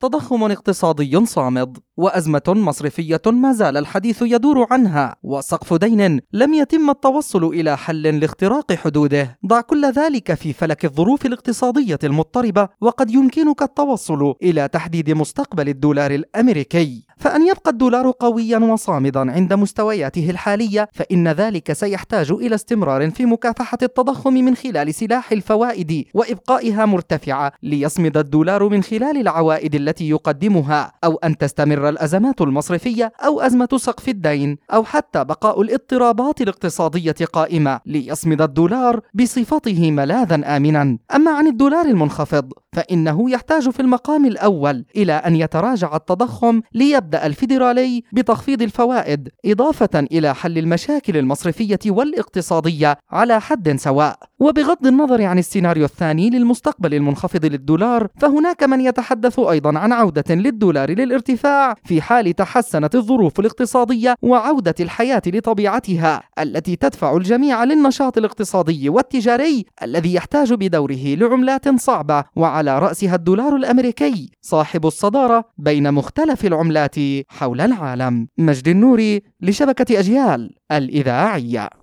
تضخم اقتصادي صامد وأزمة مصرفية ما زال الحديث يدور عنها وسقف دين لم يتم التوصل إلى حل لاختراق حدوده. ضع كل ذلك في فلك الظروف الاقتصادية المضطربة وقد يمكنك التوصل إلى تحديد مستقبل الدولار الأمريكي. فأن يبقى الدولار قويا وصامدا عند مستوياته الحالية فإن ذلك سيحتاج إلى استمرار في مكافحة التضخم من خلال سلاح الفوائد وإبقائها مرتفعة ليصمد الدولار من خلال العوائد التي يقدمها أو أن تستمر الأزمات المصرفية أو أزمة سقف الدين أو حتى بقاء الاضطرابات الاقتصادية قائمة ليصمد الدولار بصفته ملاذا امنا. أما عن الدولار المنخفض فإنه يحتاج في المقام الأول إلى أن يتراجع التضخم ليبدأ الفيدرالي بتخفيض الفوائد إضافة إلى حل المشاكل المصرفية والإقتصادية على حد سواء. وبغض النظر عن السيناريو الثاني للمستقبل المنخفض للدولار فهناك من يتحدث أيضا عن عودة للدولار للارتفاع في حال تحسنت الظروف الاقتصادية وعودة الحياة لطبيعتها التي تدفع الجميع للنشاط الاقتصادي والتجاري الذي يحتاج بدوره لعملات صعبة وعلى رأسها الدولار الأمريكي صاحب الصدارة بين مختلف العملات حول العالم. مجد النوري لشبكة أجيال الإذاعية.